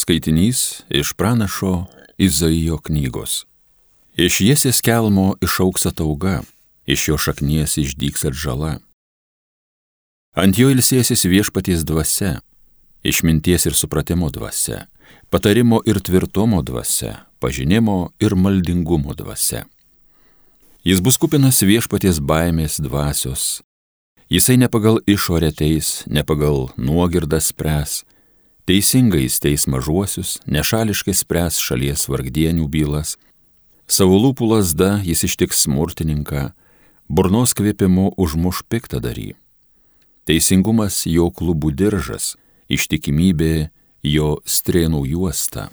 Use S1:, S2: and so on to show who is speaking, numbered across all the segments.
S1: Skaitinys iš pranašo Izaijo knygos. Iš Jėsės kelmo išauks atauga, iš jo šaknies išdyks atžala. Ant jo ilsėsis viešpaties dvasia, išminties ir supratimo dvasia, patarimo ir tvirtumo dvasia, pažinimo ir maldingumo dvasia. Jis bus kupinas viešpaties baimės dvasios. Jisai ne pagal išorę teis, ne pagal nuogirdą spręs, Teisingai įsteis mažuosius, nešališkai spręs šalies vargdienių bylas, savo lūpų lasda jis ištiks smurtininką, burnos kvėpimu užmuš piktą darį. Teisingumas jo klubų diržas, ištikimybė jo strėnų juosta.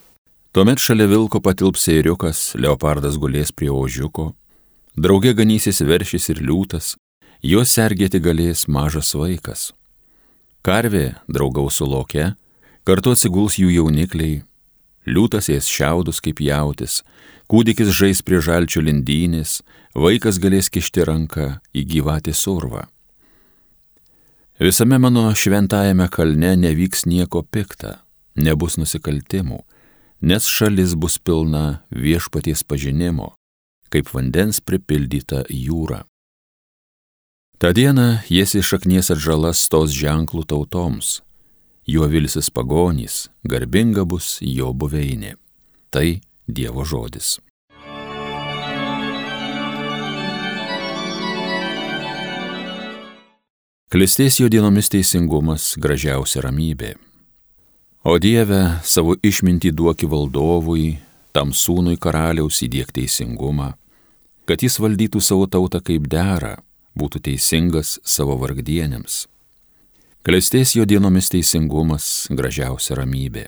S1: Tuomet šalia vilko patilps eiriukas, leopardas gulės prie ožiuko, drauge ganysis veršys ir liūtas, juos sergėti galės mažas vaikas. Karvė draugaus su lokia, Kartu atsiguls jų jaunikliai, liūtas ės šiaudus kaip jautis, kūdikis žais prie žalčio lindynės, vaikas galės kišti ranką į gyvatį survą. Visame mano šventajame kalne nevyks nieko pikta, nebus nusikaltimų, nes šalis bus pilna viešpaties pažinimo, kaip vandens pripildyta jūra. Ta diena jis iš šaknies atžalas tos ženklų tautoms juo vilsis pagonys, garbinga bus jo buveinė. Tai Dievo žodis. Klestės jo dienomis teisingumas, gražiausia ramybė. O Dieve, savo išmintį duoki valdovui, tam sūnui karaliaus įdėk teisingumą, kad jis valdytų savo tautą kaip dera, būtų teisingas savo vargdienėms Klestės jo dienomis teisingumas, gražiausia ramybė.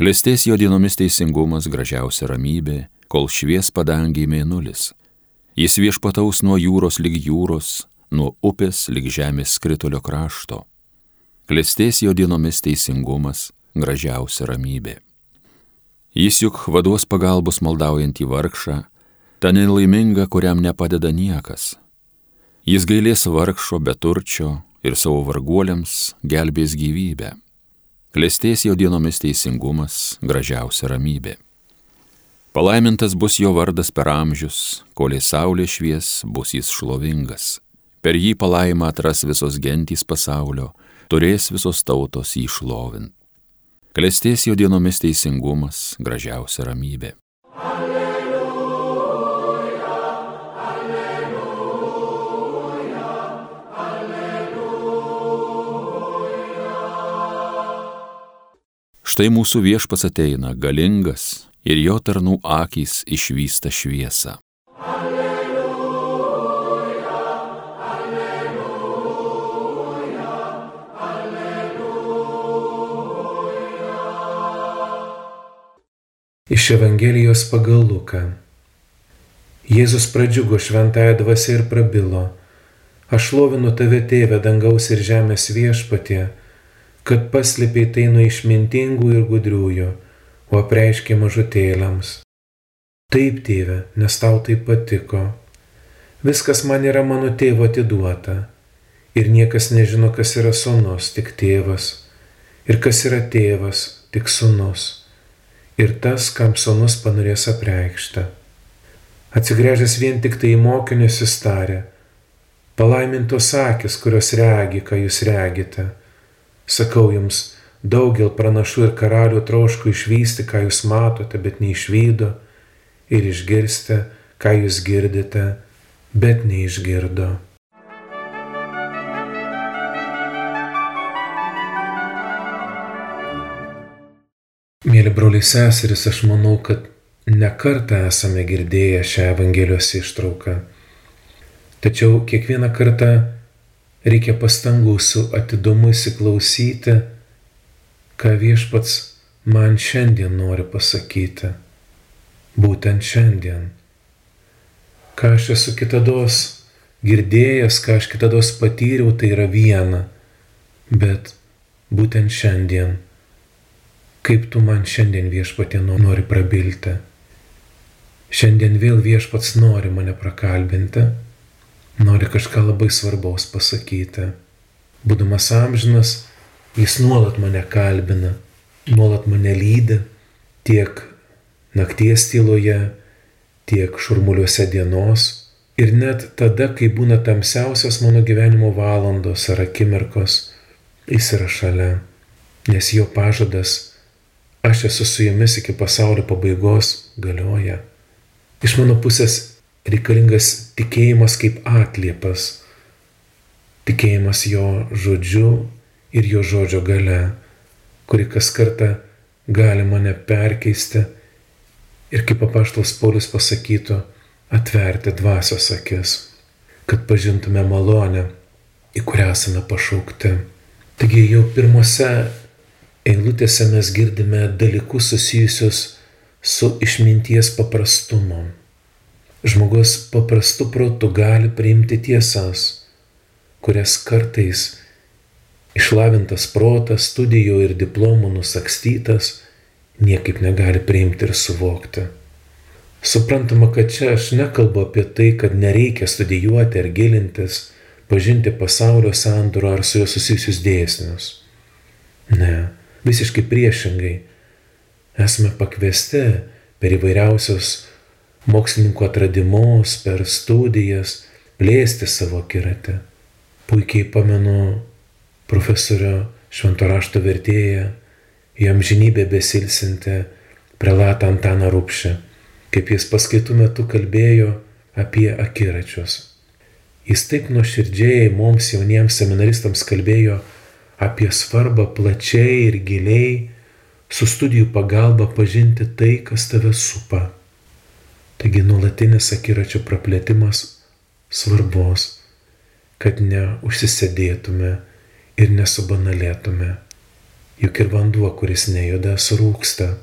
S1: Klestės jo dienomis teisingumas, gražiausia ramybė, kol švies padangiai mėnulis. Jis viešpataus nuo jūros lyg jūros, nuo upės lyg žemės skritulio krašto. Klestės jo dienomis teisingumas, gražiausia ramybė. Jis juk vaduos pagalbos maldaujant į vargšą, ta nelaiminga, kuriam nepadeda niekas. Jis gailės vargšo, beturčio, ir savo varguoliams gelbės gyvybę. Klestės jo dienomis teisingumas, gražiausia ramybė. Palaimintas bus jo vardas per amžius, kolė saulė švies, bus jis šlovingas. Per jį palaimą atras visos gentys pasaulio, turės visos tautos jį šlovint. Klestės jo dienomis teisingumas, gražiausia ramybė. Štai mūsų viešpas ateina galingas ir jo tarnų akys išvysta šviesą. Alleluja, alleluja,
S2: alleluja. Iš Evangelijos pagal Luką. Jėzus pradžiugo šventąją dvasę ir prabilo, aš lovinu tave tėvę dangaus ir žemės viešpatie, kad paslėpiai tai nuo išmintingų ir gudriųjų, o apreiškė mažutėlėms. Taip, tėve, nes tau tai patiko. Viskas man yra mano tėvo atiduota. Ir niekas nežino, kas yra sunus, tik tėvas. Ir kas yra tėvas, tik sunus. Ir tas, kam sunus panorės apreikšta. Atsigręžęs vien tik tai į mokinius įstarė. Palaimintos akis, kurios regi, ką jūs regite Sakau jums, daugel pranašų ir karalių troško išvysti, ką jūs matote, bet neišvydo, ir išgirsti, ką jūs girdite, bet neišgirdo. Mėly broliai seserys, aš manau, kad nekartą esame girdėję šią Evangelijos ištrauką. Tačiau kiekvieną kartą reikia pastangų su atidumu įsiklausyti, ką viešpats man šiandien nori pasakyti. Būtent šiandien. Ką aš esu kitados girdėjęs, ką aš kitados patyriau, tai yra viena. Bet būtent šiandien. Kaip tu man šiandien viešpatė nori prabilti. Šiandien vėl viešpats nori mane prakalbinti nori kažką labai svarbaus pasakyti. Būdamas amžinas, jis nuolat mane kalbina, nuolat mane lydi tiek nakties tyloje, tiek šurmuliuose dienos ir net tada, kai būna tamsiausios mano gyvenimo valandos ar akimirkos, jis yra šalia, nes jo pažadas aš esu su jumis iki pasaulio pabaigos galioja. Iš mano pusės reikalingas tikėjimas kaip atliepas, tikėjimas jo žodžiu ir jo žodžio gale, kuri kas kartą gali mane perkeisti ir kaip apaštalas Paulius pasakytų, atverti dvasios akis, kad pažintume malonę, į kurią esame pašaukti. Taigi jau pirmose eilutėse mes girdime dalykus susijusius su išminties paprastumu. Žmogus paprastu protu gali priimti tiesas, kurias kartais išlavintas protas, studijų ir diplomų nusakstytas niekaip negali priimti ir suvokti. Suprantama, kad čia aš nekalbu apie tai, kad nereikia studijuoti ar gilintis, pažinti pasaulio sandūrą ar su juo susijusius dėsnius. Ne, visiškai priešingai. Esame pakviesti per įvairiausius mokslininkų atradimus, per studijas, plėsti savo kiratę. Puikiai pamenu profesorio šventorašto vertėją, jam žinybė besilsinti prelatą Antaną Rupšę, kaip jis paskaitų metu kalbėjo apie akiračius. Jis taip nuoširdžiai mums jauniems seminaristams kalbėjo apie svarbą plačiai ir giliai su studijų pagalba pažinti tai, kas tave supa. Taigi nuolatinis akiračio praplėtimas svarbus, kad neužsisėdėtume ir nesubanalėtume. Juk ir vanduo, kuris nejuda, surūksta,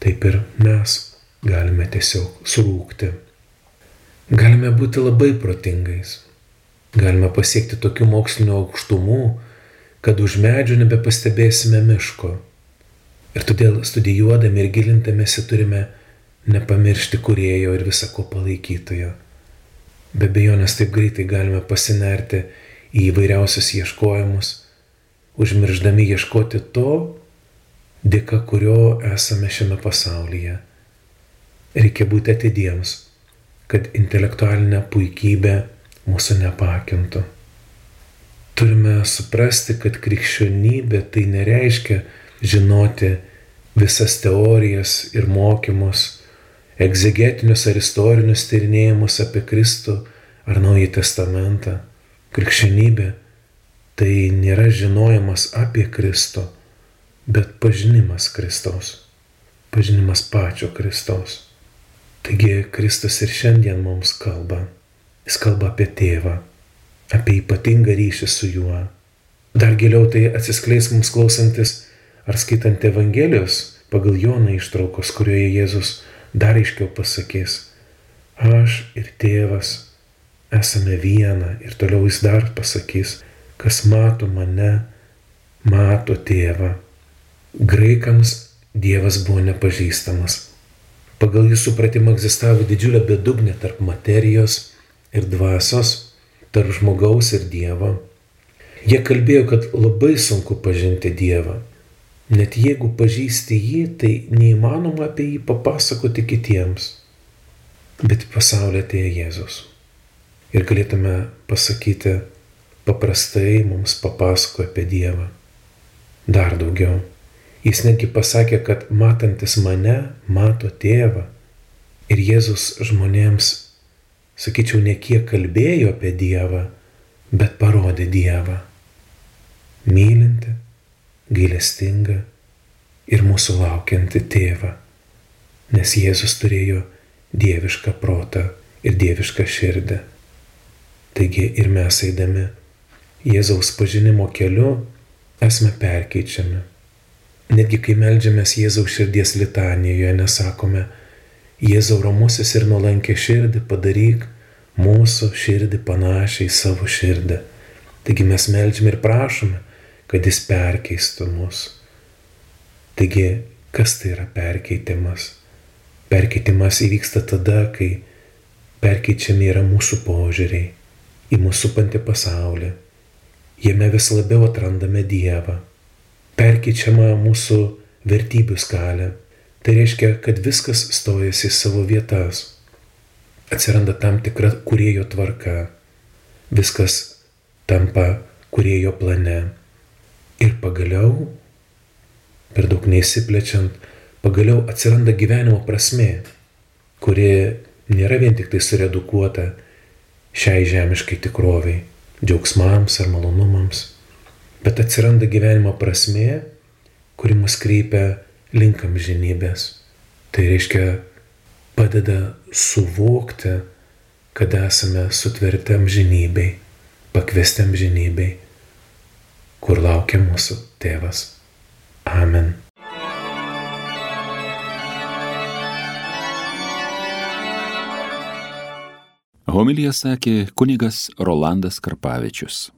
S2: taip ir mes galime tiesiog surūkti. Galime būti labai protingais, galime pasiekti tokių mokslinio aukštumų, kad už medžių nebepastebėsime miško. Ir todėl studijuodami ir gilindamėsi turime nepamiršti kurėjo ir visako palaikytojo. Be bejonės taip greitai galime pasinerti į įvairiausius ieškojimus, užmirždami ieškoti to, dėka kurio esame šiame pasaulyje. Reikia būti atidiems, kad intelektualinė puikybė mūsų nepakintų. Turime suprasti, kad krikščionybė tai nereiškia žinoti visas teorijas ir mokymus, egzegetinius ar istorinius tyrinėjimus apie Kristų ar Naująjį Testamentą. Krikščionybė tai nėra žinojimas apie Kristų, bet pažinimas Kristaus, pažinimas pačio Kristaus. Taigi Kristus ir šiandien mums kalba. Jis kalba apie tėvą apie ypatingą ryšį su juo. Dar giliau tai atsiskleis mums klausantis ar skaitant Evangelijos pagal Joną ištraukos, kurioje Jėzus dar aiškiau pasakys, aš ir tėvas esame viena ir toliau jis dar pasakys, kas mato mane, mato tėvą. Graikams Dievas buvo nepažįstamas. Pagal jų supratimą egzistavo didžiulė bedugnė tarp materijos ir dvasios tarp žmogaus ir Dievo. Jie kalbėjo, kad labai sunku pažinti Dievą. Net jeigu pažįsti jį, tai neįmanoma apie jį papasakoti kitiems. Bet į pasaulį atėjo Jėzus. Ir galėtume pasakyti, paprastai mums papasako apie Dievą. Dar daugiau. Jis netgi pasakė, kad matantis mane, mato tėvą. Ir Jėzus žmonėms sakyčiau, ne kiek kalbėjo apie Dievą, bet parodė Dievą. Mylinti, gailestinga ir mūsų laukianti tėvą, nes Jėzus turėjo dievišką protą ir dievišką širdį. Taigi ir mes eidami Jėzaus pažinimo keliu esame perkeičiami. Netgi kai melžiamės Jėzaus širdies litanijoje, nesakome, Jėzau romusis ir nuolankė širdį padaryk mūsų širdį panašią į savo širdį. Taigi mes melžiame ir prašome, kad jis perkeistų mus. Taigi, kas tai yra perkeitimas? Perkeitimas įvyksta tada, kai perkeičiami yra mūsų požiūriai į mūsų pantį pasaulį. Jame vis labiau atrandame Dievą. Perkeičiama mūsų vertybių skalę. Tai reiškia, kad viskas stojasi į savo vietas. Atsiranda tam tikra kurėjo tvarka. Viskas tampa kurėjo plane. Ir pagaliau, per daug neįsiplečiant, pagaliau atsiranda gyvenimo prasme, kuri nėra vien tik tai suredukuota šiai žemiškai tikroviai, džiaugsmams ar malonumams, bet atsiranda gyvenimo prasme, kuri mus kreipia link amžinybės. Tai reiškia padeda suvokti, kad esame sutverti amžinybei, pakviesti amžinybei, kur laukia mūsų tėvas. Amen.
S1: Homilija sakė kunigas Rolandas Karpavičius.